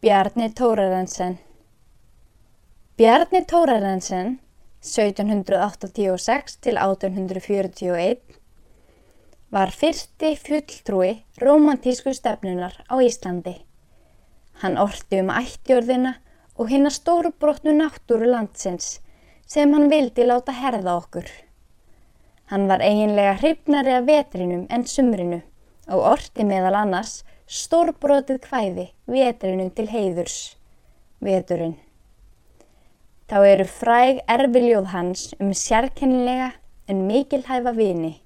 Bjarni Tórarensen Bjarni Tórarensen, 1786 til 1841, var fyrsti fulltrúi romantísku stefnunar á Íslandi. Hann orti um ættjörðina og hinna stóru brotnu náttúru landsins sem hann vildi láta herða okkur. Hann var eiginlega hrifnari af vetrinum en sumrinu og orti meðal annars stórbrotið kvæði vetrinum til heiðurs, veturinn. Þá eru fræg erfiljóð hans um sérkennilega en mikilhæfa vini.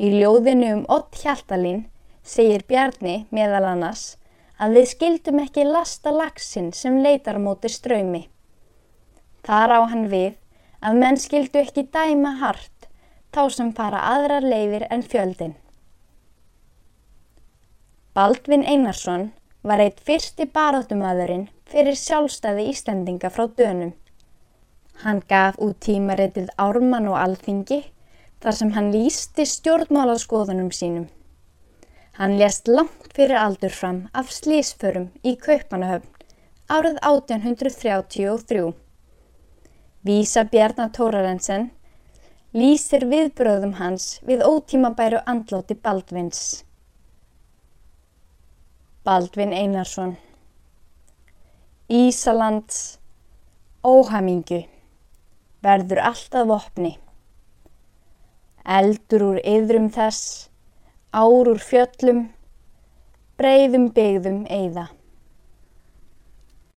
Í ljóðinu um Ott Hjaltalín segir Bjarni meðal annars að við skildum ekki lasta lagsin sem leitar móti ströymi. Þar á hann við að menn skildu ekki dæma hart þá sem fara aðrar leiðir en fjöldin. Baldvin Einarsson var eitt fyrsti barátumadurinn fyrir sjálfstæði Íslandinga frá dönum. Hann gaf út tímaritið Ármann og Alþingi þar sem hann lísti stjórnmálaskoðunum sínum. Hann lést langt fyrir aldur fram af slísförum í Kaupanahöfn árið 1833. Vísa Bjarnar Tórarensen lýsir viðbröðum hans við ótímabæru andláti Baldvins. Baldvin Einarsson Ísalands óhamingu verður alltaf vopni. Eldur úr yðrum þess, ár úr fjöllum, breyðum byggðum eigða.